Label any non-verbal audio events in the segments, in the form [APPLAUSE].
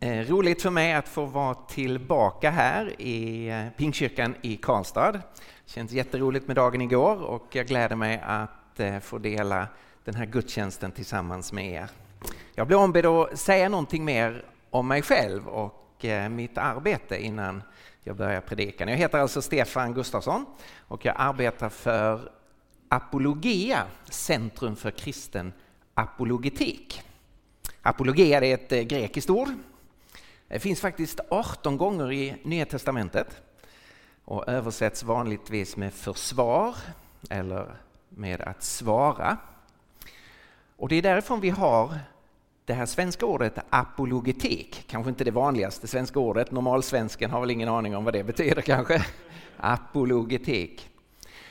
Eh, roligt för mig att få vara tillbaka här i eh, Pingstkyrkan i Karlstad. Det känns jätteroligt med dagen igår och jag gläder mig att eh, få dela den här gudstjänsten tillsammans med er. Jag blir ombedd att säga någonting mer om mig själv och eh, mitt arbete innan jag börjar predikan. Jag heter alltså Stefan Gustafsson och jag arbetar för Apologia, Centrum för kristen apologetik. Apologia är ett eh, grekiskt ord det finns faktiskt 18 gånger i Nya Testamentet och översätts vanligtvis med försvar eller med att svara. Och det är därifrån vi har det här svenska ordet apologetik, kanske inte det vanligaste svenska ordet, normalsvensken har väl ingen aning om vad det betyder kanske. Apologetik.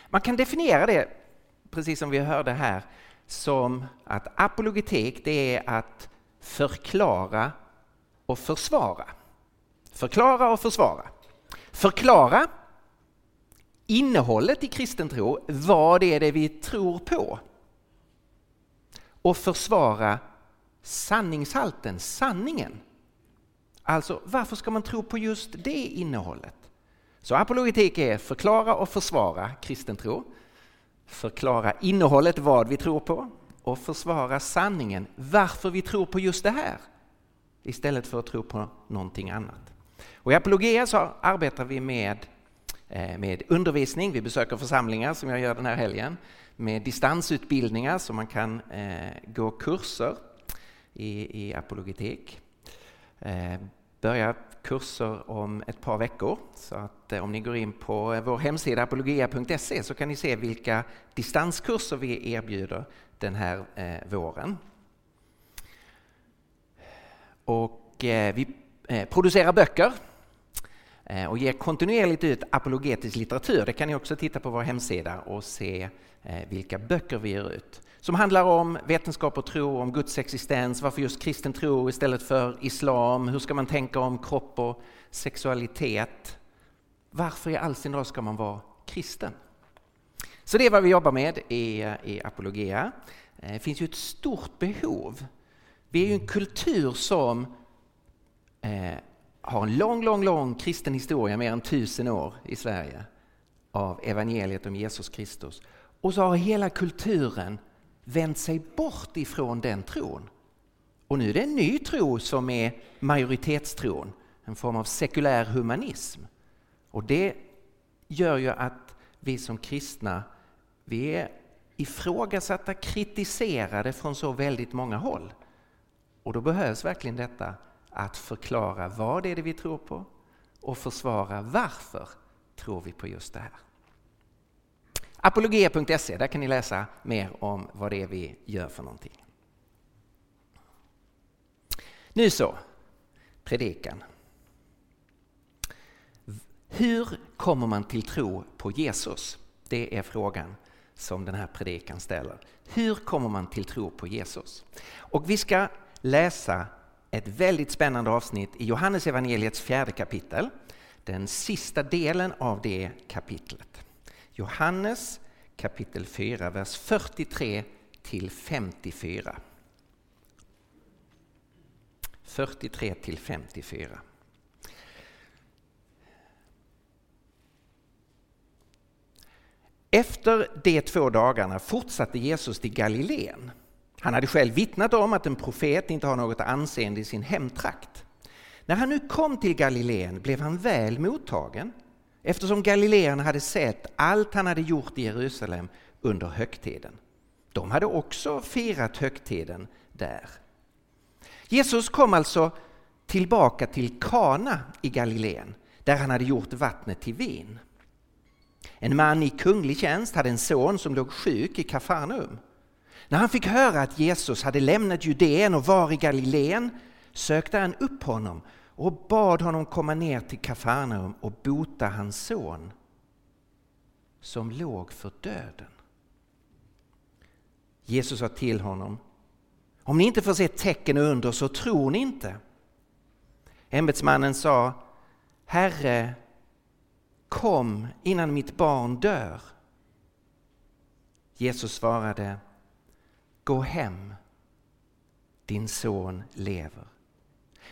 Man kan definiera det, precis som vi hörde här, som att apologetik det är att förklara och försvara. Förklara och försvara. Förklara innehållet i kristen tro, vad är det vi tror på? Och försvara sanningshalten, sanningen. Alltså, varför ska man tro på just det innehållet? Så apologetik är förklara och försvara kristen tro, förklara innehållet, vad vi tror på och försvara sanningen, varför vi tror på just det här istället för att tro på någonting annat. Och I Apologia så arbetar vi med, eh, med undervisning, vi besöker församlingar som jag gör den här helgen, med distansutbildningar så man kan eh, gå kurser i, i apologetik. Eh, börja kurser om ett par veckor. Så att eh, om ni går in på vår hemsida apologia.se så kan ni se vilka distanskurser vi erbjuder den här eh, våren. Och eh, vi eh, producerar böcker eh, och ger kontinuerligt ut apologetisk litteratur. Det kan ni också titta på vår hemsida och se vilka böcker vi ger ut. Som handlar om vetenskap och tro, om Guds existens, varför just kristen tro istället för islam, hur ska man tänka om kropp och sexualitet? Varför i all sin dag ska man vara kristen? Så det är vad vi jobbar med i, i Apologia. Det finns ju ett stort behov vi är ju en kultur som eh, har en lång, lång, lång kristen historia, mer än tusen år i Sverige, av evangeliet om Jesus Kristus. Och så har hela kulturen vänt sig bort ifrån den tron. Och nu är det en ny tro som är majoritetstron, en form av sekulär humanism. Och det gör ju att vi som kristna, vi är ifrågasatta, kritiserade från så väldigt många håll. Och då behövs verkligen detta att förklara vad det är det vi tror på och försvara varför tror vi på just det här. Apologia.se, där kan ni läsa mer om vad det är vi gör för någonting. Nu så, predikan. Hur kommer man till tro på Jesus? Det är frågan som den här predikan ställer. Hur kommer man till tro på Jesus? Och vi ska läsa ett väldigt spännande avsnitt i Johannes evangeliets fjärde kapitel. Den sista delen av det kapitlet. Johannes kapitel 4, vers 43 till 54. 43 till 54. Efter de två dagarna fortsatte Jesus till Galileen han hade själv vittnat om att en profet inte har något anseende i sin hemtrakt. När han nu kom till Galileen blev han väl mottagen eftersom galileerna hade sett allt han hade gjort i Jerusalem under högtiden. De hade också firat högtiden där. Jesus kom alltså tillbaka till Kana i Galileen där han hade gjort vattnet till vin. En man i kunglig tjänst hade en son som låg sjuk i Kafarnaum. När han fick höra att Jesus hade lämnat Judeen och var i Galileen sökte han upp honom och bad honom komma ner till Kafarnaum och bota hans son som låg för döden. Jesus sa till honom om ni inte får se tecken och under så tror ni inte. Ämbetsmannen sa Herre, kom innan mitt barn dör. Jesus svarade Gå hem, din son lever.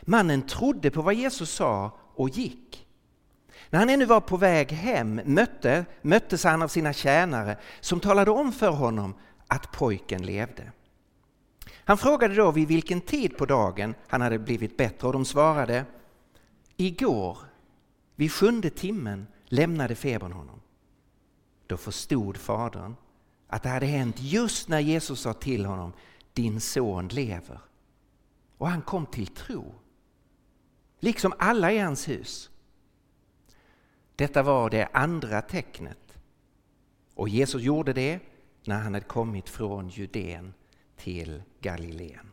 Mannen trodde på vad Jesus sa och gick. När han ännu var på väg hem mötte, möttes han av sina tjänare som talade om för honom att pojken levde. Han frågade då vid vilken tid på dagen han hade blivit bättre och de svarade Igår, vid sjunde timmen, lämnade febern honom. Då förstod fadern att det hade hänt just när Jesus sa till honom Din son lever. Och han kom till tro. Liksom alla i hans hus. Detta var det andra tecknet. Och Jesus gjorde det när han hade kommit från Judeen till Galileen.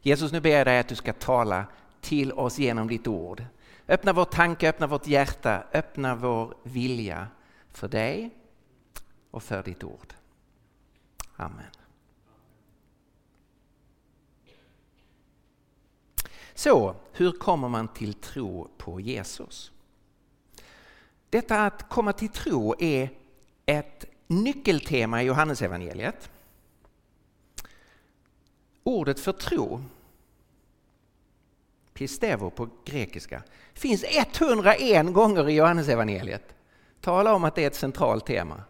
Jesus, nu ber jag dig att du ska tala till oss genom ditt ord. Öppna vår tanke, öppna vårt hjärta, öppna vår vilja för dig och för ditt ord. Amen. Så, hur kommer man till tro på Jesus? Detta att komma till tro är ett nyckeltema i Johannesevangeliet. Ordet för tro, pistevo på grekiska, finns 101 gånger i Johannesevangeliet. Tala om att det är ett centralt tema.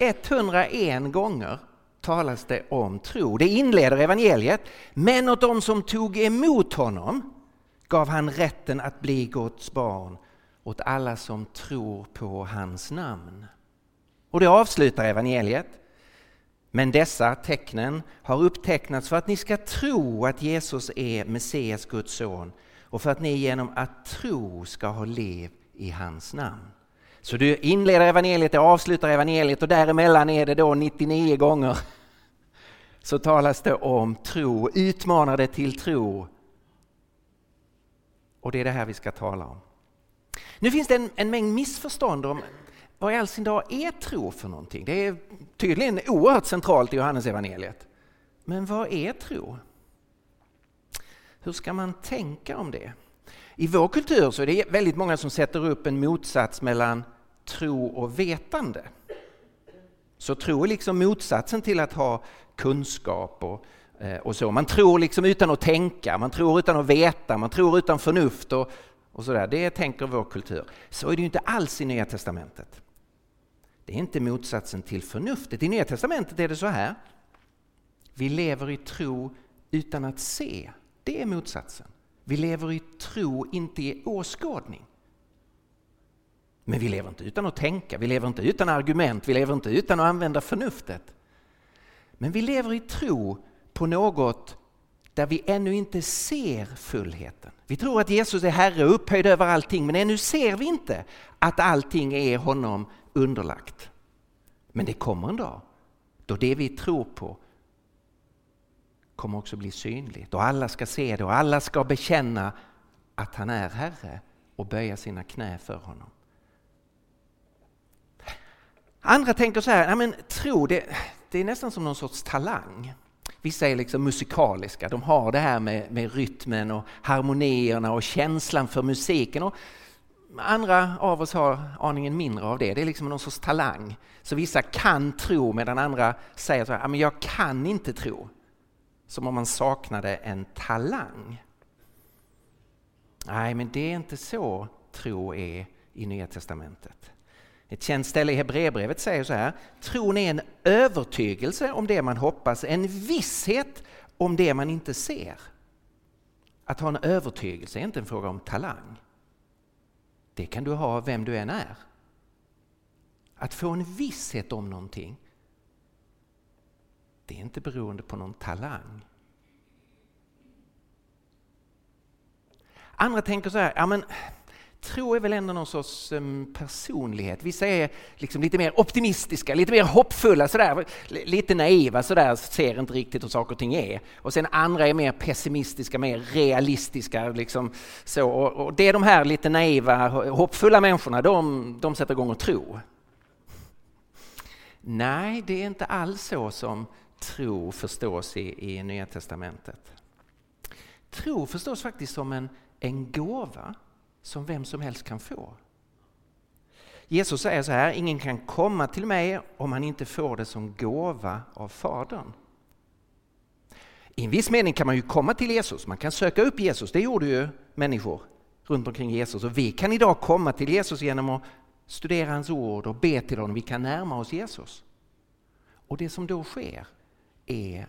101 gånger talas det om tro. Det inleder evangeliet. Men åt dem som tog emot honom gav han rätten att bli Guds barn åt alla som tror på hans namn. Och det avslutar evangeliet. Men dessa tecknen har upptecknats för att ni ska tro att Jesus är Messias, Guds son och för att ni genom att tro ska ha liv i hans namn. Så du inleder evangeliet och avslutar evangeliet och däremellan är det då 99 gånger så talas det om tro, utmanar det till tro. Och det är det här vi ska tala om. Nu finns det en, en mängd missförstånd om vad i all sin dag är tro för någonting. Det är tydligen oerhört centralt i Johannes evangeliet. Men vad är tro? Hur ska man tänka om det? I vår kultur så är det väldigt många som sätter upp en motsats mellan tro och vetande. Så tro är liksom motsatsen till att ha kunskap och, eh, och så. Man tror liksom utan att tänka, man tror utan att veta, man tror utan förnuft och, och sådär. Det tänker vår kultur. Så är det ju inte alls i Nya Testamentet. Det är inte motsatsen till förnuftet. I Nya Testamentet är det så här. Vi lever i tro utan att se. Det är motsatsen. Vi lever i tro, inte i åskådning. Men vi lever inte utan att tänka, vi lever inte utan argument, vi lever inte utan att använda förnuftet. Men vi lever i tro på något där vi ännu inte ser fullheten. Vi tror att Jesus är Herre och upphöjd över allting men ännu ser vi inte att allting är honom underlagt. Men det kommer en dag då det vi tror på kommer också bli synligt och alla ska se det och alla ska bekänna att han är Herre och böja sina knä för honom. Andra tänker så här, ja, men tro det, det är nästan som någon sorts talang. Vissa är liksom musikaliska, de har det här med, med rytmen och harmonierna och känslan för musiken. Och andra av oss har aningen mindre av det, det är liksom någon sorts talang. Så vissa kan tro medan andra säger så här, men jag kan inte tro. Som om man saknade en talang. Nej, men det är inte så tro är i Nya Testamentet. Ett känt ställe i Hebreerbrevet säger så här, tron är en övertygelse om det man hoppas, en visshet om det man inte ser. Att ha en övertygelse är inte en fråga om talang. Det kan du ha vem du än är. Att få en visshet om någonting, det är inte beroende på någon talang. Andra tänker så här, ja men tro är väl ändå någon sorts um, personlighet. Vissa är liksom lite mer optimistiska, lite mer hoppfulla, sådär, lite naiva, sådär, ser inte riktigt hur saker och ting är. Och sen andra är mer pessimistiska, mer realistiska. Liksom, så. Och, och det är de här lite naiva, hoppfulla människorna, de, de sätter igång och tro. Nej, det är inte alls så som tro förstås i, i Nya Testamentet. Tro förstås faktiskt som en, en gåva som vem som helst kan få. Jesus säger så här, ingen kan komma till mig om han inte får det som gåva av Fadern. I en viss mening kan man ju komma till Jesus, man kan söka upp Jesus, det gjorde ju människor runt omkring Jesus och vi kan idag komma till Jesus genom att studera hans ord och be till honom, vi kan närma oss Jesus. Och det som då sker är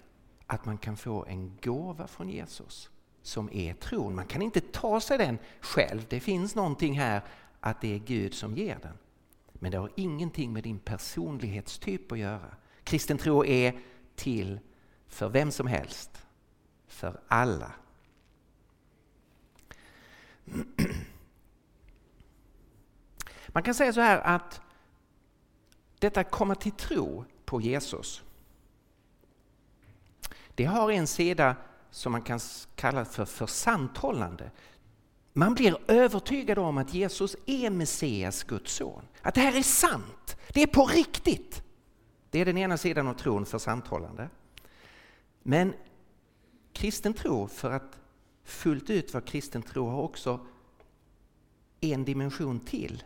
att man kan få en gåva från Jesus som är tron. Man kan inte ta sig den själv, det finns någonting här att det är Gud som ger den. Men det har ingenting med din personlighetstyp att göra. Kristen tro är till för vem som helst, för alla. Man kan säga så här att detta komma till tro på Jesus det har en sida som man kan kalla för försanthållande. Man blir övertygad om att Jesus är Messias, Guds son. Att det här är sant, det är på riktigt. Det är den ena sidan av tron, försanthållande. Men kristen tro, för att fullt ut vara kristen tro, har också en dimension till.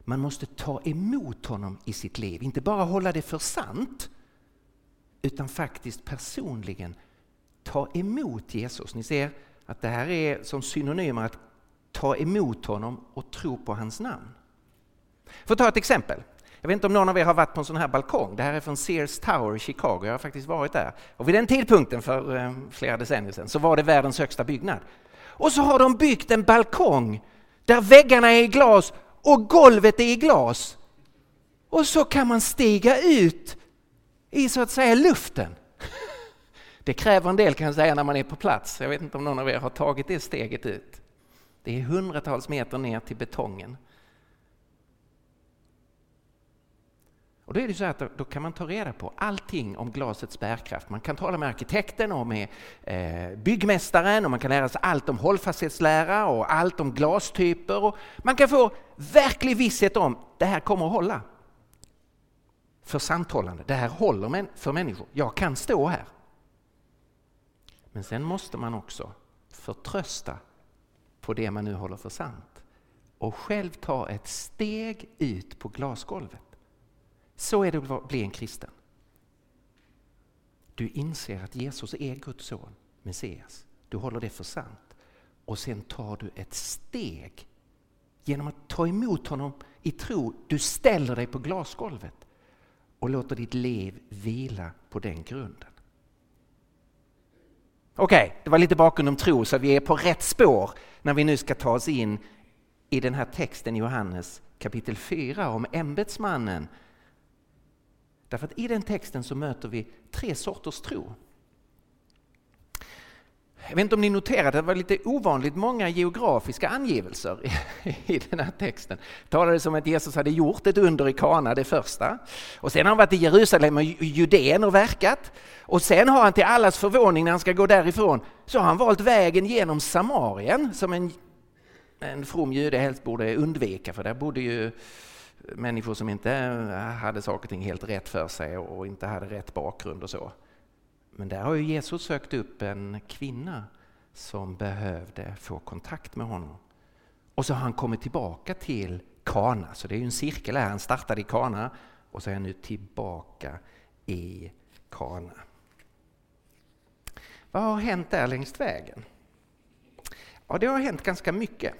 Man måste ta emot honom i sitt liv, inte bara hålla det för sant, utan faktiskt personligen ta emot Jesus. Ni ser att det här är som synonymer att ta emot honom och tro på hans namn. För att ta ett exempel. Jag vet inte om någon av er har varit på en sån här balkong. Det här är från Sears Tower i Chicago. Jag har faktiskt varit där. Och vid den tidpunkten för eh, flera decennier sedan så var det världens högsta byggnad. Och så har de byggt en balkong där väggarna är i glas och golvet är i glas. Och så kan man stiga ut i så att säga luften. Det kräver en del kan jag säga när man är på plats. Jag vet inte om någon av er har tagit det steget ut. Det är hundratals meter ner till betongen. Och då är det så att då, kan man ta reda på allting om glasets bärkraft. Man kan tala med arkitekten och med eh, byggmästaren och man kan lära sig allt om hållfasthetslära och allt om glastyper. Och man kan få verklig visshet om att det här kommer att hålla för samtalande. Det här håller för människor. Jag kan stå här. Men sen måste man också förtrösta på det man nu håller för sant och själv ta ett steg ut på glasgolvet. Så är det att bli en kristen. Du inser att Jesus är Guds son, Messias. Du håller det för sant. Och sen tar du ett steg genom att ta emot honom i tro. Du ställer dig på glasgolvet och låter ditt liv vila på den grunden. Okej, okay, det var lite bakgrund om tro så vi är på rätt spår när vi nu ska ta oss in i den här texten i Johannes kapitel 4 om ämbetsmannen. Därför att i den texten så möter vi tre sorters tro. Jag vet inte om ni noterade, att det var lite ovanligt många geografiska angivelser i, [LAUGHS] den här texten. Det talades om att Jesus hade gjort ett under i Kana, det första. Och sen har han varit i Jerusalem och Judeen och verkat. Och sen har han till allas förvåning när han ska gå därifrån, så har han valt vägen genom Samarien som en, en from jude helst borde undvika, för där bodde ju människor som inte hade saker och ting helt rätt för sig och inte hade rätt bakgrund och så. Men där har ju Jesus sökt upp en kvinna som behövde få kontakt med honom. Och så har han kommit tillbaka till Kana, så det är ju en cirkel här. Han startade i Kana och så är han nu tillbaka i Kana. Vad har hänt där längs vägen? Ja, det har hänt ganska mycket.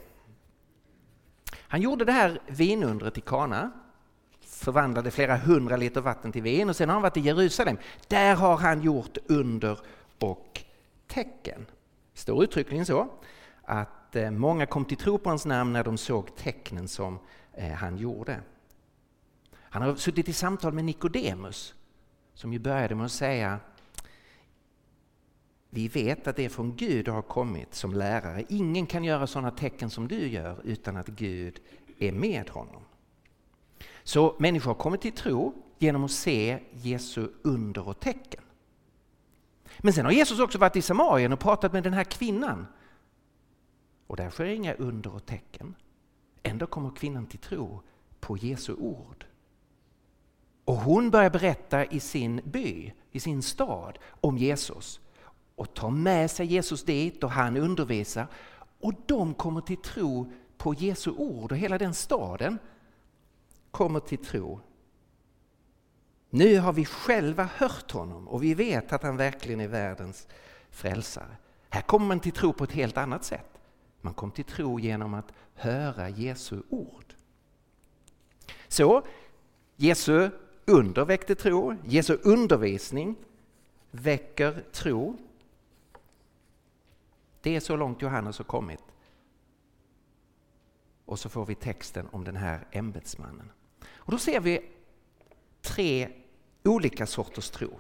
Han gjorde det här vinundret i Kana förvandlade flera hundra liter vatten till vin och sen har han varit i Jerusalem. Där har han gjort under och tecken. Det står uttryckligen så att eh, många kom till tro på hans namn när de såg tecknen som eh, han gjorde. Han har suttit i samtal med Nikodemus som ju började med att säga vi vet att det är från Gud har kommit som lärare. Ingen kan göra sådana tecken som du gör utan att Gud är med honom. Så människor har kommit till tro genom att se Jesu under och tecken. Men sen har Jesus också varit i Samarien och pratat med den här kvinnan. Och där sker inga under och tecken. Ändå kommer kvinnan till tro på Jesu ord. Och hon börjar berätta i sin by, i sin stad, om Jesus. Och tar med sig Jesus dit och han undervisar. Och de kommer till tro på Jesu ord och hela den staden kommer till tro. Nu har vi själva hört honom och vi vet att han verkligen är världens frälsare. Här kommer man till tro på ett helt annat sätt. Man kom till tro genom att höra Jesu ord. Så Jesu under väckte tro, Jesu undervisning väcker tro. Det är så långt Johannes har kommit. Och så får vi texten om den här ämbetsmannen. Och då ser vi tre olika sorters tro.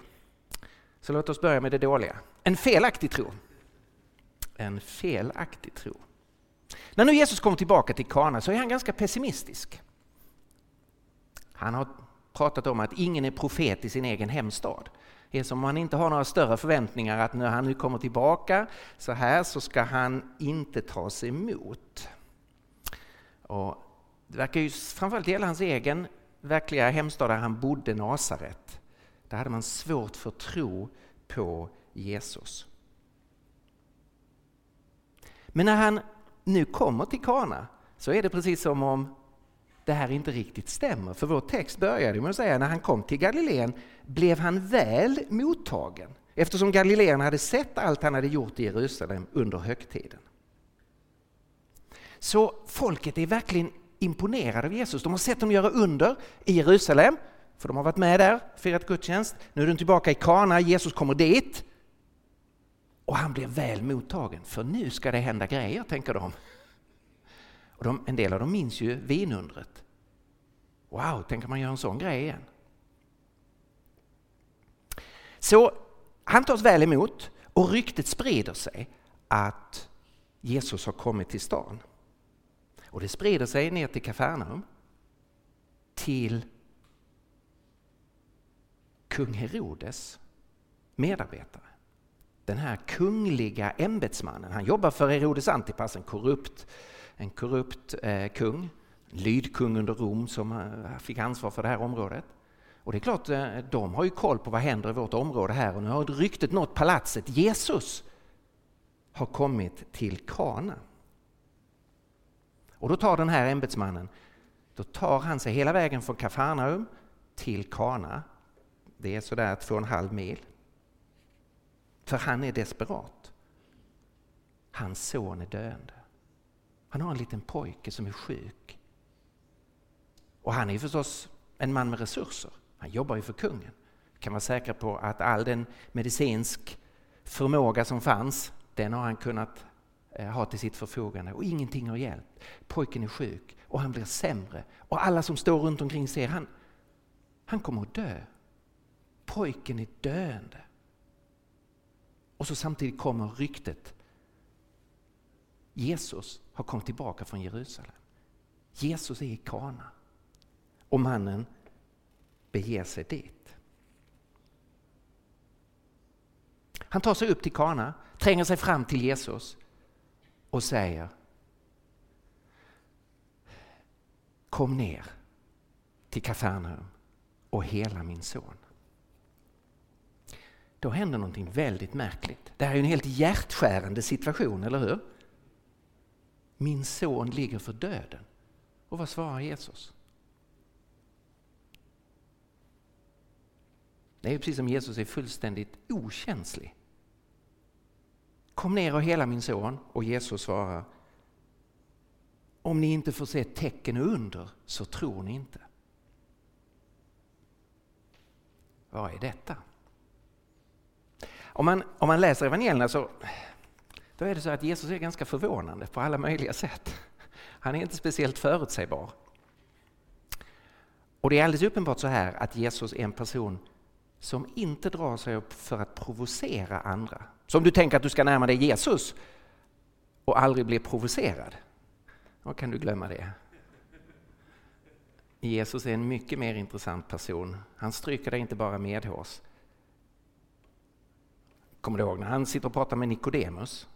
Så låt oss börja med det dåliga. En felaktig tro. En felaktig tro. När nu Jesus kommer tillbaka till Kana så är han ganska pessimistisk. Han har pratat om att ingen är profet i sin egen hemstad. Det är som om han inte har några större förväntningar att när han nu kommer tillbaka så här så ska han inte tas emot. Och det verkar ju framförallt gälla hans egen verkliga hemstad där han bodde, Nasaret. Där hade man svårt för tro på Jesus. Men när han nu kommer till Kana så är det precis som om det här inte riktigt stämmer. För vår text började med att säga när han kom till Galileen blev han väl mottagen eftersom Galileen hade sett allt han hade gjort i Jerusalem under högtiden. Så folket är verkligen imponerade av Jesus. De har sett dem göra under i Jerusalem, för de har varit med där, firat gudstjänst. Nu är de tillbaka i Kana, Jesus kommer dit. Och han blir väl mottagen, för nu ska det hända grejer, tänker de. Och de, en del av dem minns ju vinundret. Wow, tänker man göra en sån grej igen? Så han tas väl emot och ryktet sprider sig att Jesus har kommit till stan. Och det sprider sig ner till Kafarnaum, till kung Herodes medarbetare. Den här kungliga ämbetsmannen, han jobbar för Herodes Antipas, en korrupt, en korrupt eh, kung, lydkung under Rom som eh, fick ansvar för det här området. Och det är klart, eh, de har ju koll på vad händer i vårt område här och nu har ryktet nått palatset. Jesus har kommit till Kana. Och då tar den här ämbetsmannen, då tar han sig hela vägen från Kafarnaum till Kana. Det är sådär två och en halv mil. För han är desperat. Hans son är döende. Han har en liten pojke som är sjuk. Och han är förstås en man med resurser. Han jobbar ju för kungen. Kan vara säker på att all den medicinsk förmåga som fanns, den har han kunnat Eh, har till sitt förfogande och ingenting har hjälpt. Pojken är sjuk och han blir sämre och alla som står runt omkring ser han, han kommer att dö. Pojken är döende. Och så samtidigt kommer ryktet. Jesus har kommit tillbaka från Jerusalem. Jesus är i Kana. Och mannen beger sig dit. Han tar sig upp till Kana, tränger sig fram till Jesus och säger Kom ner till Kafarnaum och hela min son. Då händer någonting väldigt märkligt. Det här är en helt hjärtskärande situation, eller hur? Min son ligger för döden. Och vad svarar Jesus? Det är precis som Jesus är fullständigt okänslig Kom ner och hela min son. Och Jesus svarar Om ni inte får se tecken och under så tror ni inte. Vad är detta? Om man, om man läser evangelierna så då är det så att Jesus är ganska förvånande på alla möjliga sätt. Han är inte speciellt förutsägbar. Och det är alldeles uppenbart så här att Jesus är en person som inte drar sig upp för att provocera andra. Så om du tänker att du ska närma dig Jesus och aldrig bli provocerad, då kan du glömma det. Jesus är en mycket mer intressant person. Han stryker dig inte bara medhårs. Kommer du ihåg när han sitter och pratar med Nikodemus?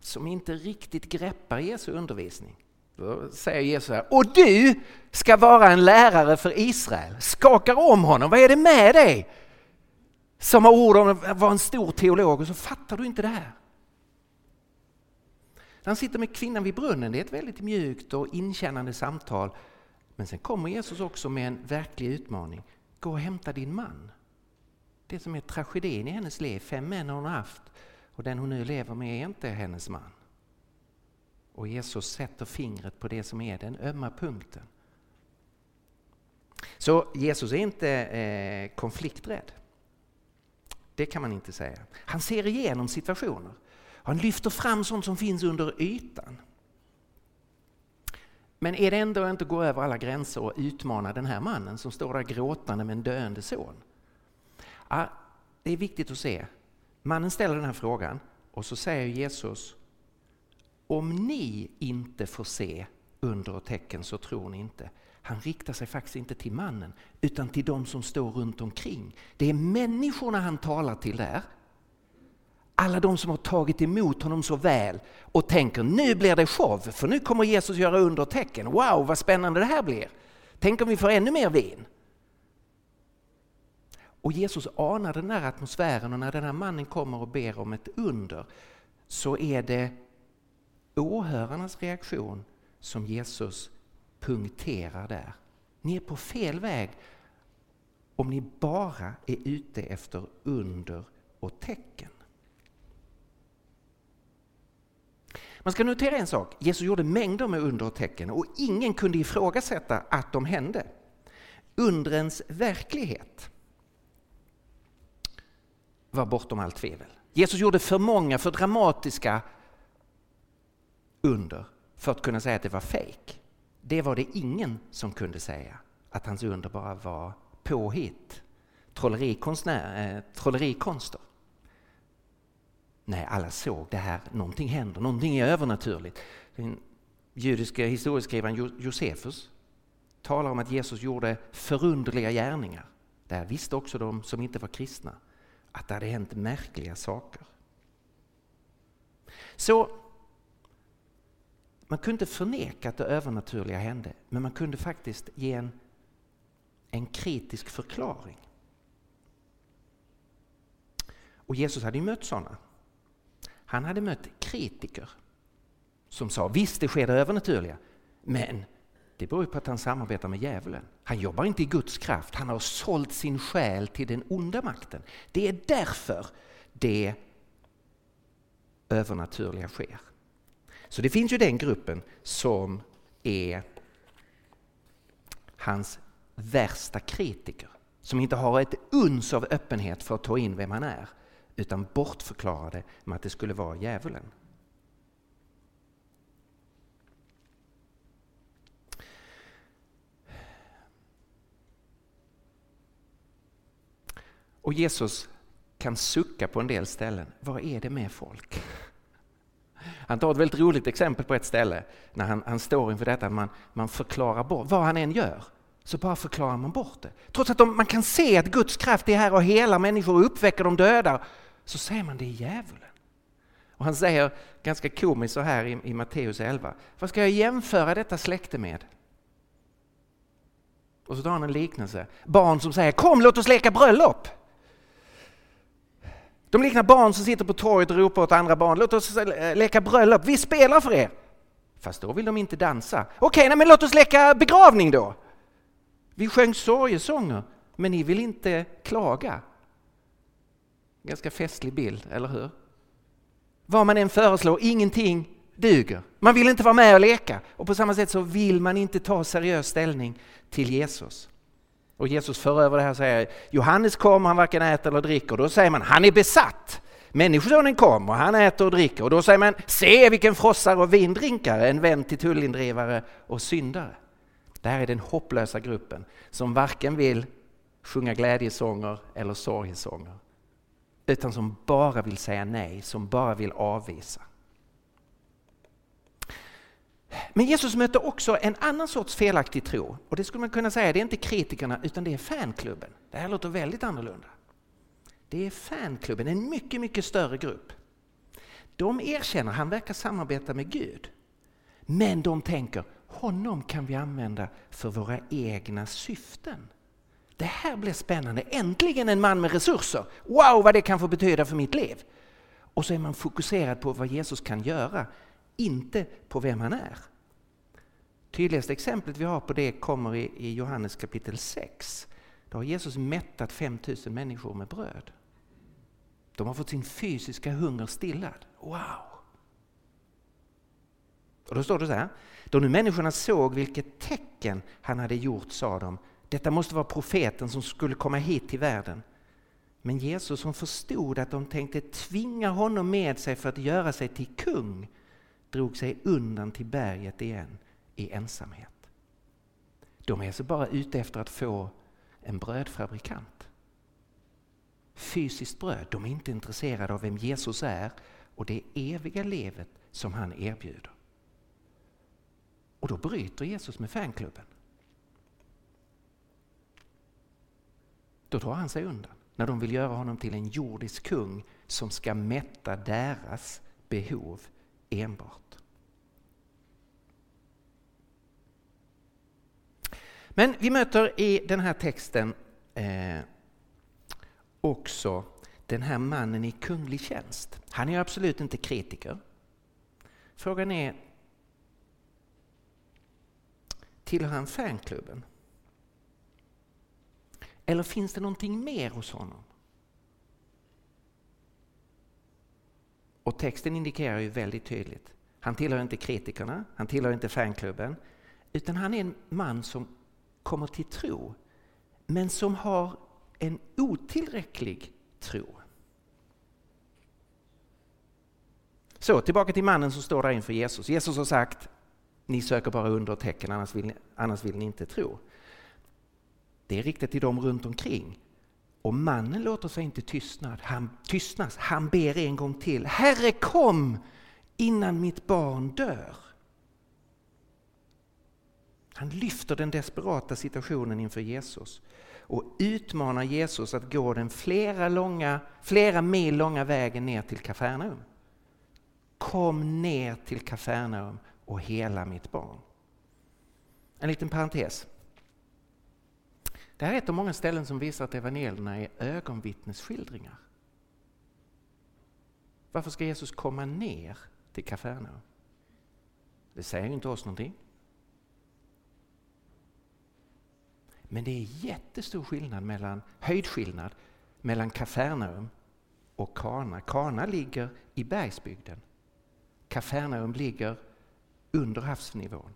Som inte riktigt greppar Jesu undervisning. Då säger Jesus här, och du ska vara en lärare för Israel. Skakar om honom, vad är det med dig? Som har ord om att vara en stor teolog och så fattar du inte det här. När han sitter med kvinnan vid brunnen, det är ett väldigt mjukt och inkännande samtal. Men sen kommer Jesus också med en verklig utmaning. Gå och hämta din man. Det som är tragedin i hennes liv, fem män har hon haft och den hon nu lever med är inte hennes man. Och Jesus sätter fingret på det som är den ömma punkten. Så Jesus är inte eh, konflikträdd. Det kan man inte säga. Han ser igenom situationer. Han lyfter fram sånt som finns under ytan. Men är det ändå inte att gå över alla gränser och utmana den här mannen som står där gråtande med en döende son? Ja, det är viktigt att se. Mannen ställer den här frågan och så säger Jesus om ni inte får se under och tecken så tror ni inte. Han riktar sig faktiskt inte till mannen utan till de som står runt omkring. Det är människorna han talar till där. Alla de som har tagit emot honom så väl och tänker nu blir det show för nu kommer Jesus göra under och tecken. Wow vad spännande det här blir. Tänk om vi får ännu mer vin. Och Jesus anar den här atmosfären och när den här mannen kommer och ber om ett under så är det åhörarnas reaktion som Jesus punkterar där. Ni är på fel väg om ni bara är ute efter under och tecken. Man ska notera en sak. Jesus gjorde mängder med under och tecken och ingen kunde ifrågasätta att de hände. Undrens verklighet var bortom allt tvivel. Jesus gjorde för många, för dramatiska under för att kunna säga att det var fejk. Det var det ingen som kunde säga, att hans under bara var påhitt, trollerikonstnär, eh, trollerikonster. Nej, alla såg det här, någonting händer, någonting är övernaturligt. Den judiska historieskrivaren Josefus talar om att Jesus gjorde förunderliga gärningar. Där visste också de som inte var kristna att det hade hänt märkliga saker. Så man kunde inte förneka att det övernaturliga hände, men man kunde faktiskt ge en, en kritisk förklaring. Och Jesus hade ju mött sådana. Han hade mött kritiker som sa visst, det sker det övernaturliga, men det beror på att han samarbetar med djävulen. Han jobbar inte i Guds kraft, han har sålt sin själ till den onda makten. Det är därför det övernaturliga sker. Så det finns ju den gruppen som är hans värsta kritiker. Som inte har ett uns av öppenhet för att ta in vem han är utan bortförklarar det med att det skulle vara djävulen. Och Jesus kan sucka på en del ställen. Vad är det med folk? Han tar ett väldigt roligt exempel på ett ställe när han, han står inför detta, man, man förklarar bort, vad han än gör, så bara förklarar man bort det. Trots att de, man kan se att Guds kraft är här och hela människor och uppväcker de döda, så säger man det är djävulen. Och han säger ganska komiskt så här i, i Matteus 11, vad ska jag jämföra detta släkte med? Och så tar han en liknelse, barn som säger kom låt oss leka bröllop. De liknar barn som sitter på torget och ropar åt andra barn, låt oss eh, leka bröllop, vi spelar för er. Fast då vill de inte dansa. Okej, okay, men låt oss leka begravning då. Vi sjöng sorgesånger, men ni vill inte klaga. Ganska festlig bild, eller hur? Vad man än föreslår, ingenting duger. Man vill inte vara med och leka. Och på samma sätt så vill man inte ta seriös ställning till Jesus. Och Jesus för över det här och säger Johannes kom, han varken äter eller dricker. Då säger man han är besatt. Människosonen kom och han äter och dricker. Och då säger man se vilken frossare och vindrinkare, en vän till tullindrivare och syndare. Det här är den hopplösa gruppen som varken vill sjunga glädjesånger eller sorgesånger. Utan som bara vill säga nej, som bara vill avvisa. Men Jesus mötte också en annan sorts felaktig tro. Och det skulle man kunna säga, det är inte kritikerna utan det är fanklubben. Det här låter väldigt annorlunda. Det är fanklubben, en mycket, mycket större grupp. De erkänner, han verkar samarbeta med Gud. Men de tänker, honom kan vi använda för våra egna syften. Det här blir spännande, äntligen en man med resurser. Wow vad det kan få betyda för mitt liv. Och så är man fokuserad på vad Jesus kan göra, inte på vem han är. Tydligaste exemplet vi har på det kommer i Johannes kapitel 6. Då har Jesus mättat 5000 människor med bröd. De har fått sin fysiska hunger stillad. Wow! Och då står det så här. Då nu människorna såg vilket tecken han hade gjort sa de, detta måste vara profeten som skulle komma hit till världen. Men Jesus som förstod att de tänkte tvinga honom med sig för att göra sig till kung drog sig undan till berget igen i ensamhet. De är alltså bara ute efter att få en brödfabrikant. Fysiskt bröd. De är inte intresserade av vem Jesus är och det eviga livet som han erbjuder. Och då bryter Jesus med fanklubben. Då drar han sig undan när de vill göra honom till en jordisk kung som ska mätta deras behov enbart. Men vi möter i den här texten eh, också den här mannen i kunglig tjänst. Han är absolut inte kritiker. Frågan är, tillhör han fanklubben? Eller finns det någonting mer hos honom? Och texten indikerar ju väldigt tydligt. Han tillhör inte kritikerna, han tillhör inte fanklubben, utan han är en man som kommer till tro, men som har en otillräcklig tro. Så tillbaka till mannen som står där inför Jesus. Jesus har sagt, ni söker bara under och tecken, annars vill, ni, annars vill ni inte tro. Det är riktat till dem runt omkring. Och mannen låter sig inte tystnad. Han, tystnas. Han ber en gång till. Herre kom innan mitt barn dör. Han lyfter den desperata situationen inför Jesus och utmanar Jesus att gå den flera, långa, flera mil långa vägen ner till Kafarnaum. Kom ner till Kafarnaum och hela mitt barn. En liten parentes. Det här är ett av många ställen som visar att evangelierna är ögonvittnesskildringar. Varför ska Jesus komma ner till Kafarnaum? Det säger inte oss någonting. Men det är jättestor skillnad mellan, höjdskillnad mellan Kafarnaum och Kana. Kana ligger i bergsbygden. Kafarnaum ligger under havsnivån.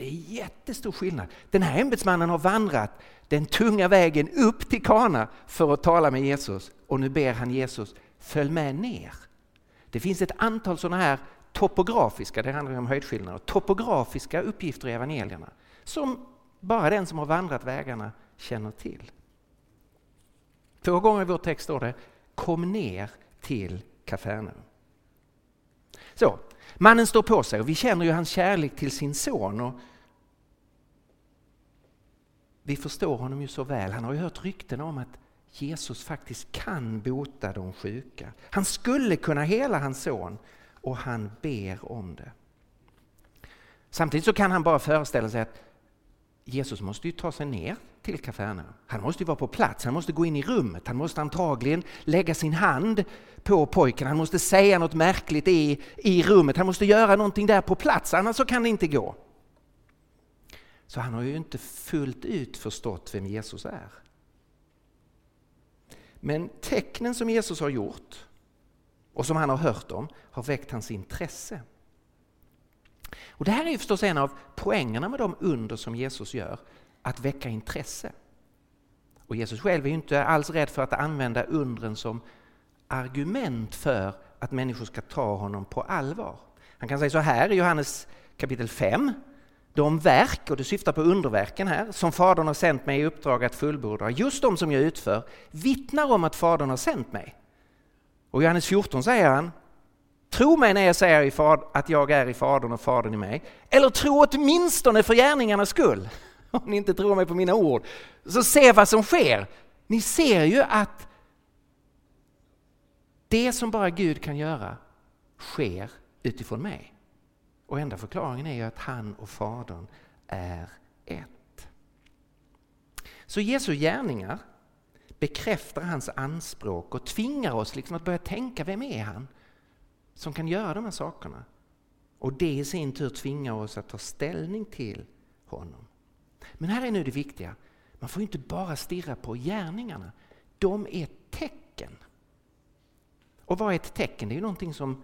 Det är jättestor skillnad. Den här ämbetsmannen har vandrat den tunga vägen upp till Kana för att tala med Jesus och nu ber han Jesus följ med ner. Det finns ett antal sådana här topografiska, det handlar om höjdskillnader, topografiska uppgifter i evangelierna som bara den som har vandrat vägarna känner till. Två gånger i vår text står det Kom ner till Kafarnaum. Så, mannen står på sig och vi känner ju hans kärlek till sin son. Och vi förstår honom ju så väl. Han har ju hört rykten om att Jesus faktiskt kan bota de sjuka. Han skulle kunna hela hans son och han ber om det. Samtidigt så kan han bara föreställa sig att Jesus måste ju ta sig ner till Kafarnaum. Han måste ju vara på plats, han måste gå in i rummet, han måste antagligen lägga sin hand på pojken, han måste säga något märkligt i, i rummet, han måste göra någonting där på plats, annars så kan det inte gå. Så han har ju inte fullt ut förstått vem Jesus är. Men tecknen som Jesus har gjort och som han har hört om har väckt hans intresse. Och Det här är ju förstås en av poängerna med de under som Jesus gör, att väcka intresse. Och Jesus själv är ju inte alls rädd för att använda undren som argument för att människor ska ta honom på allvar. Han kan säga så här i Johannes kapitel 5. De verk, och det syftar på underverken här, som Fadern har sänt mig i uppdrag att fullborda, just de som jag utför, vittnar om att Fadern har sänt mig. Och i Johannes 14 säger han, Tro mig när jag säger att jag är i Fadern och Fadern i mig. Eller tro åtminstone för gärningarnas skull. [LAUGHS] Om ni inte tror mig på mina ord. Så se vad som sker. Ni ser ju att det som bara Gud kan göra sker utifrån mig. Och enda förklaringen är ju att han och Fadern är ett. Så Jesu gärningar bekräftar hans anspråk och tvingar oss liksom att börja tänka, vem är han? som kan göra de här sakerna. Och det i sin tur tvingar oss att ta ställning till honom. Men här är nu det viktiga. Man får inte bara stirra på gärningarna. De är tecken. Och vad är ett tecken? Det är ju någonting som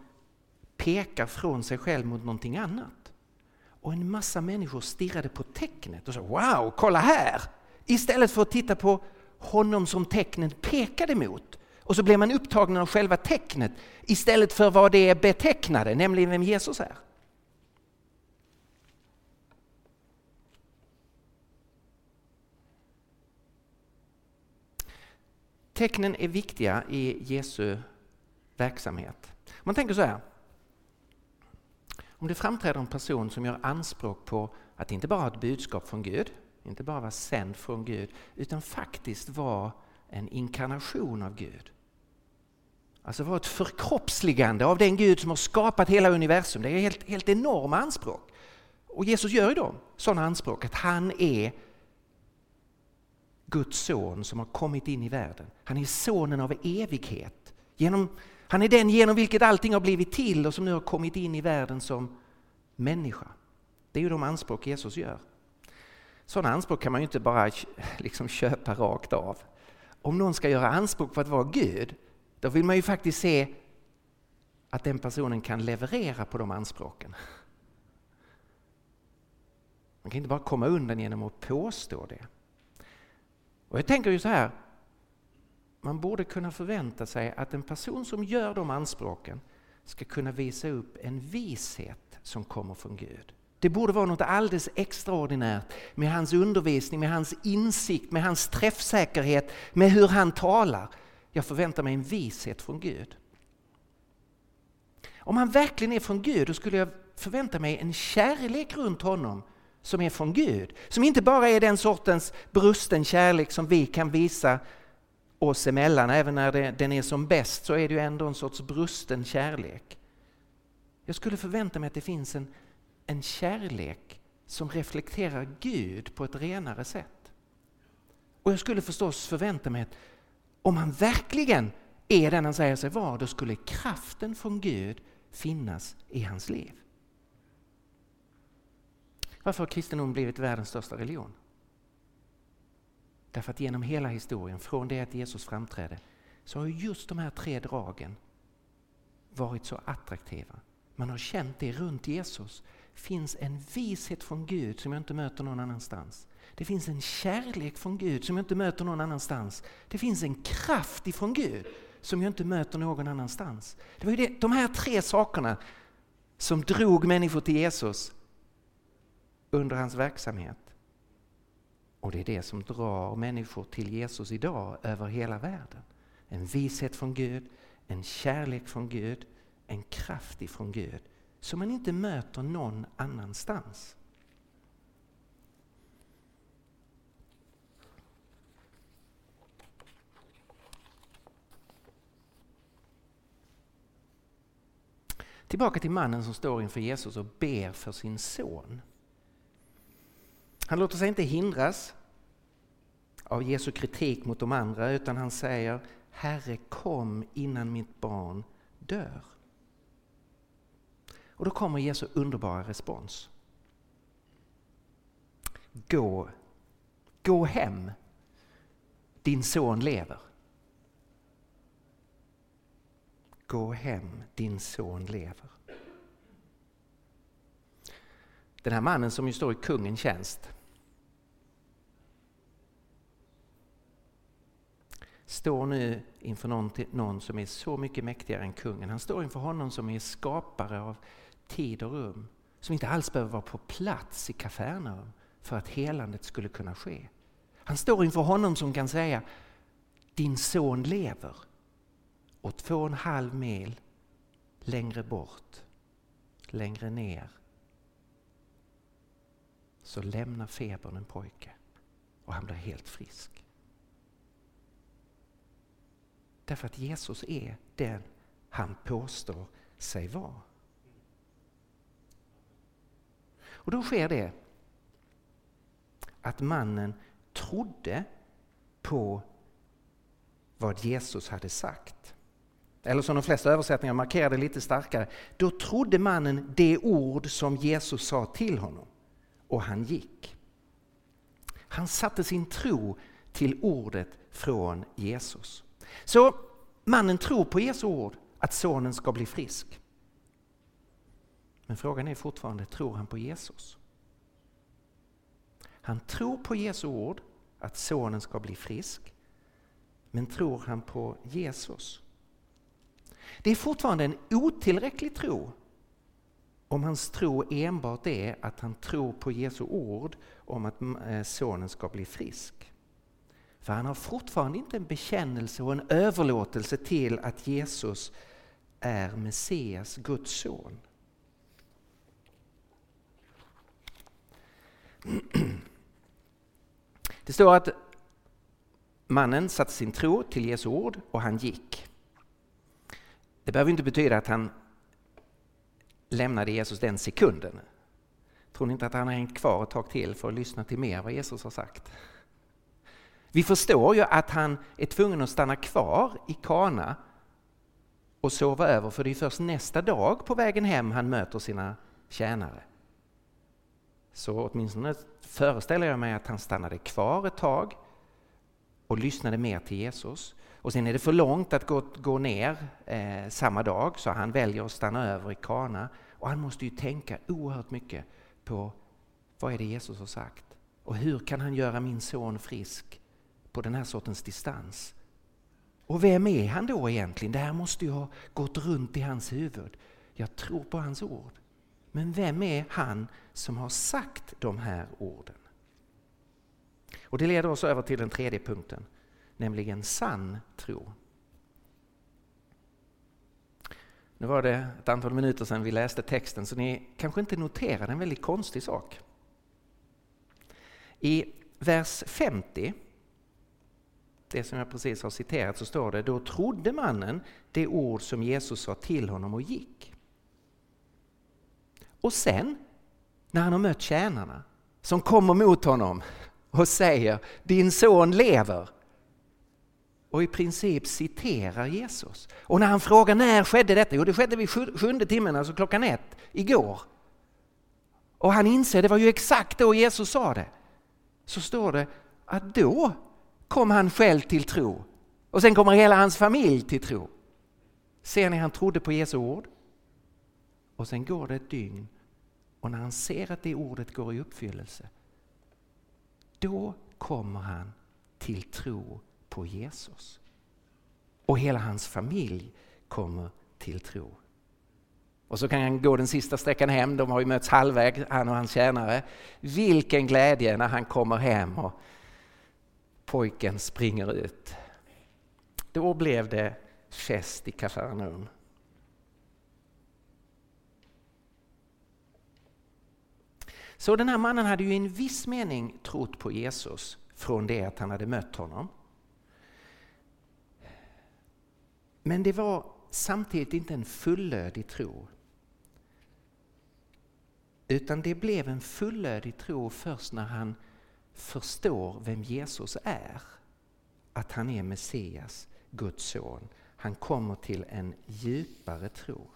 pekar från sig själv mot någonting annat. Och en massa människor stirrade på tecknet och sa Wow, kolla här! Istället för att titta på honom som tecknet pekade mot. Och så blev man upptagen av själva tecknet istället för vad det är betecknade, nämligen vem Jesus är. Tecknen är viktiga i Jesu verksamhet. Man tänker så här. Om det framträder en person som gör anspråk på att inte bara ha ett budskap från Gud, inte bara vara sänd från Gud, utan faktiskt vara en inkarnation av Gud. Alltså vara ett förkroppsligande av den Gud som har skapat hela universum. Det är helt, helt enorma anspråk. Och Jesus gör ju då sådana anspråk, att han är Guds son som har kommit in i världen. Han är sonen av evighet. Genom, han är den genom vilket allting har blivit till och som nu har kommit in i världen som människa. Det är ju de anspråk Jesus gör. Sådana anspråk kan man ju inte bara liksom köpa rakt av. Om någon ska göra anspråk på att vara Gud, då vill man ju faktiskt se att den personen kan leverera på de anspråken. Man kan inte bara komma undan genom att påstå det. Och jag tänker ju så här, man borde kunna förvänta sig att en person som gör de anspråken ska kunna visa upp en vishet som kommer från Gud. Det borde vara något alldeles extraordinärt med hans undervisning, med hans insikt, med hans träffsäkerhet, med hur han talar. Jag förväntar mig en vishet från Gud. Om han verkligen är från Gud, då skulle jag förvänta mig en kärlek runt honom som är från Gud. Som inte bara är den sortens brusten kärlek som vi kan visa oss emellan. Även när det, den är som bäst så är det ju ändå en sorts brusten kärlek. Jag skulle förvänta mig att det finns en, en kärlek som reflekterar Gud på ett renare sätt. Och jag skulle förstås förvänta mig att om han verkligen är den han säger sig vara, då skulle kraften från Gud finnas i hans liv. Varför har kristendom blivit världens största religion? Därför att genom hela historien, från det att Jesus framträdde, så har just de här tre dragen varit så attraktiva. Man har känt det runt Jesus. Det finns en vishet från Gud som jag inte möter någon annanstans. Det finns en kärlek från Gud som jag inte möter någon annanstans. Det finns en kraft ifrån Gud som jag inte möter någon annanstans. Det var ju det, de här tre sakerna som drog människor till Jesus under hans verksamhet. Och det är det som drar människor till Jesus idag över hela världen. En vishet från Gud, en kärlek från Gud, en kraft ifrån Gud som man inte möter någon annanstans. Tillbaka till mannen som står inför Jesus och ber för sin son. Han låter sig inte hindras av Jesu kritik mot de andra utan han säger Herre kom innan mitt barn dör. Och då kommer Jesu underbara respons. Gå, gå hem, din son lever. Gå hem, din son lever. Den här mannen som ju står i kungens tjänst står nu inför någon, någon som är så mycket mäktigare än kungen. Han står inför honom som är skapare av tid och rum. Som inte alls behöver vara på plats i Kafarnaum för att helandet skulle kunna ske. Han står inför honom som kan säga Din son lever. Och två och en halv mil längre bort, längre ner så lämnar febern en pojke och han blir helt frisk. Därför att Jesus är den han påstår sig vara. Och då sker det att mannen trodde på vad Jesus hade sagt. eller som de flesta översättningar markerade lite starkare, då trodde mannen det ord som Jesus sa till honom och han gick. Han satte sin tro till ordet från Jesus. Så mannen tror på Jesu ord att sonen ska bli frisk. Men frågan är fortfarande, tror han på Jesus? Han tror på Jesu ord att sonen ska bli frisk. Men tror han på Jesus? Det är fortfarande en otillräcklig tro om hans tro enbart är att han tror på Jesu ord om att eh, sonen ska bli frisk. För han har fortfarande inte en bekännelse och en överlåtelse till att Jesus är Messias, Guds son. Det står att mannen satte sin tro till Jesu ord och han gick. Det behöver inte betyda att han lämnade Jesus den sekunden. Tror ni inte att han har hängt kvar ett tag till för att lyssna till mer vad Jesus har sagt? Vi förstår ju att han är tvungen att stanna kvar i Kana och sova över för det är först nästa dag på vägen hem han möter sina tjänare. Så åtminstone föreställer jag mig att han stannade kvar ett tag och lyssnade mer till Jesus. Och sen är det för långt att gå, gå ner eh, samma dag så han väljer att stanna över i Kana. Och han måste ju tänka oerhört mycket på vad är det Jesus har sagt? Och hur kan han göra min son frisk på den här sortens distans? Och vem är han då egentligen? Det här måste ju ha gått runt i hans huvud. Jag tror på hans ord. Men vem är han som har sagt de här orden? Och Det leder oss över till den tredje punkten, nämligen sann tro. Nu var det ett antal minuter sedan vi läste texten så ni kanske inte noterade en väldigt konstig sak. I vers 50, det som jag precis har citerat, så står det Då trodde mannen det ord som Jesus sa till honom och gick. Och sen, när han har mött tjänarna som kommer mot honom och säger din son lever och i princip citerar Jesus. Och när han frågar när skedde detta? Jo, det skedde vid sjunde timmen, alltså klockan ett, igår. Och han inser, det var ju exakt då Jesus sa det. Så står det att då kom han själv till tro. Och sen kommer hela hans familj till tro. Ser ni, han trodde på Jesu ord. Och sen går det ett dygn och när han ser att det ordet går i uppfyllelse, då kommer han till tro på Jesus. Och hela hans familj kommer till tro. Och så kan han gå den sista sträckan hem, de har ju mötts halvvägs, han och hans tjänare. Vilken glädje när han kommer hem och pojken springer ut. Då blev det fest i Kafarnaum. Så den här mannen hade ju i en viss mening trott på Jesus från det att han hade mött honom. Men det var samtidigt inte en fullödig tro. Utan det blev en fullödig tro först när han förstår vem Jesus är. Att han är Messias, Guds son. Han kommer till en djupare tro.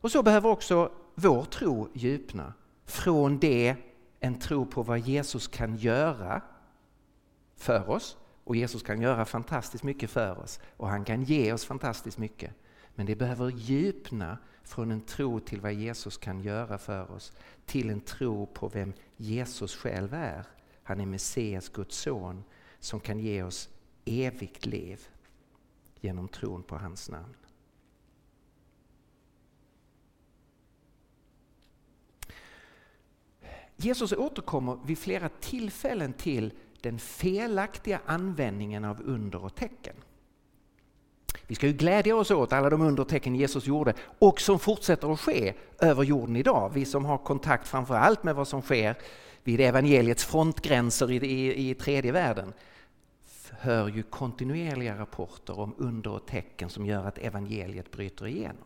Och så behöver också vår tro djupna. Från det en tro på vad Jesus kan göra för oss. Och Jesus kan göra fantastiskt mycket för oss och han kan ge oss fantastiskt mycket. Men det behöver djupna från en tro till vad Jesus kan göra för oss till en tro på vem Jesus själv är. Han är Messias, Guds son, som kan ge oss evigt liv genom tron på hans namn. Jesus återkommer vid flera tillfällen till den felaktiga användningen av under och tecken. Vi ska ju glädja oss åt alla de undertecken Jesus gjorde och som fortsätter att ske över jorden idag. Vi som har kontakt framför allt med vad som sker vid evangeliets frontgränser i, i, i tredje världen hör ju kontinuerliga rapporter om under och tecken som gör att evangeliet bryter igenom.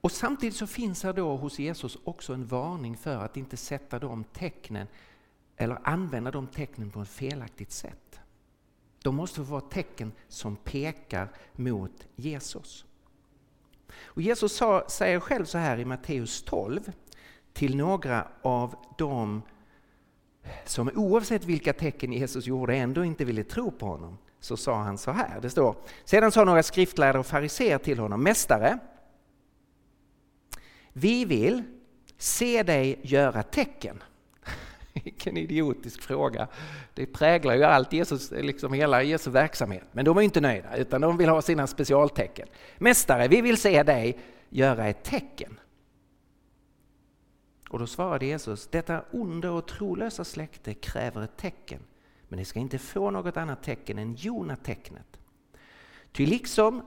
Och Samtidigt så finns här då hos Jesus också en varning för att inte sätta de tecknen eller använda de tecknen på ett felaktigt sätt. De måste vara tecken som pekar mot Jesus. Och Jesus sa, säger själv så här i Matteus 12 till några av dem som oavsett vilka tecken Jesus gjorde ändå inte ville tro på honom. Så sa han så här, det står Sedan sa några skriftlärare och fariseer till honom, Mästare, vi vill se dig göra tecken. Vilken idiotisk fråga. Det präglar ju allt Jesus, liksom hela Jesu verksamhet. Men de är inte nöjda utan de vill ha sina specialtecken. Mästare, vi vill se dig göra ett tecken. Och då svarade Jesus, detta onda och trolösa släkte kräver ett tecken, men det ska inte få något annat tecken än Jona-tecknet. Ty liksom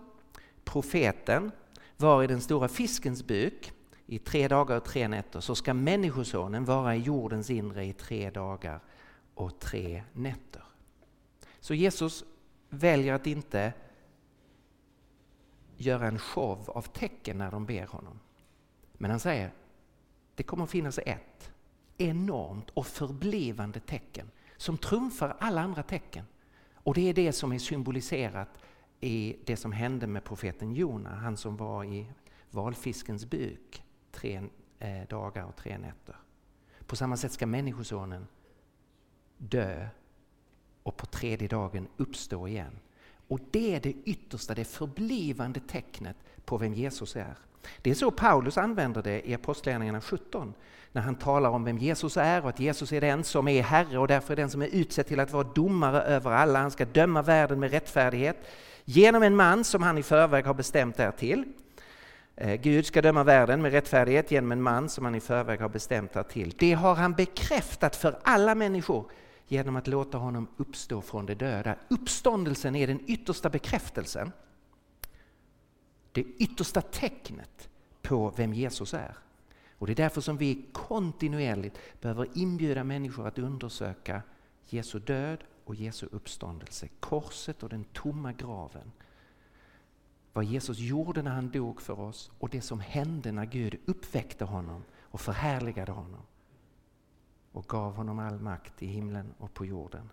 profeten var i den stora fiskens buk i tre dagar och tre nätter så ska Människosonen vara i jordens inre i tre dagar och tre nätter. Så Jesus väljer att inte göra en show av tecken när de ber honom. Men han säger det kommer att finnas ett enormt och förblivande tecken som trumfar alla andra tecken. Och det är det som är symboliserat i det som hände med profeten Jona, han som var i valfiskens buk tre eh, dagar och tre nätter. På samma sätt ska Människosonen dö och på tredje dagen uppstå igen. Och det är det yttersta, det förblivande tecknet på vem Jesus är. Det är så Paulus använder det i Apostlagärningarna 17 när han talar om vem Jesus är och att Jesus är den som är Herre och därför är den som är utsedd till att vara domare över alla. Han ska döma världen med rättfärdighet genom en man som han i förväg har bestämt därtill. Eh, Gud ska döma världen med rättfärdighet genom en man som han i förväg har bestämt därtill. Det har han bekräftat för alla människor genom att låta honom uppstå från de döda. Uppståndelsen är den yttersta bekräftelsen det yttersta tecknet på vem Jesus är. Och Det är därför som vi kontinuerligt behöver inbjuda människor att undersöka Jesu död och Jesu uppståndelse, korset och den tomma graven. Vad Jesus gjorde när han dog för oss och det som hände när Gud uppväckte honom och förhärligade honom och gav honom all makt i himlen och på jorden.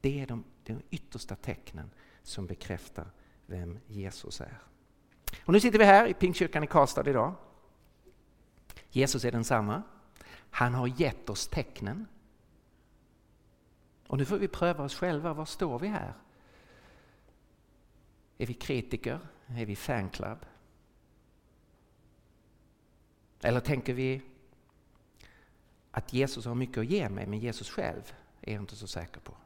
Det är de, de yttersta tecknen som bekräftar vem Jesus är. Och nu sitter vi här i Pingstkyrkan i Karlstad idag. Jesus är densamma. Han har gett oss tecknen. Och nu får vi pröva oss själva. Var står vi här? Är vi kritiker? Är vi fanclub? Eller tänker vi att Jesus har mycket att ge mig men Jesus själv är jag inte så säker på.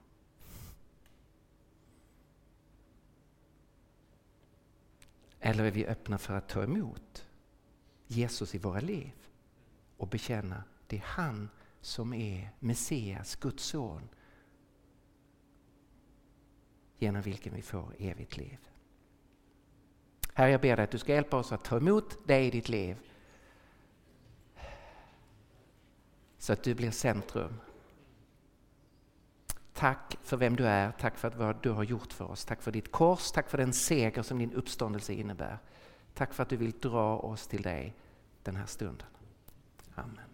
Eller är vi öppna för att ta emot Jesus i våra liv och bekänna det är han som är Messias, Guds son genom vilken vi får evigt liv. Herre, jag ber dig att du ska hjälpa oss att ta emot dig i ditt liv så att du blir centrum Tack för vem du är, tack för vad du har gjort för oss. Tack för ditt kors, tack för den seger som din uppståndelse innebär. Tack för att du vill dra oss till dig den här stunden. Amen.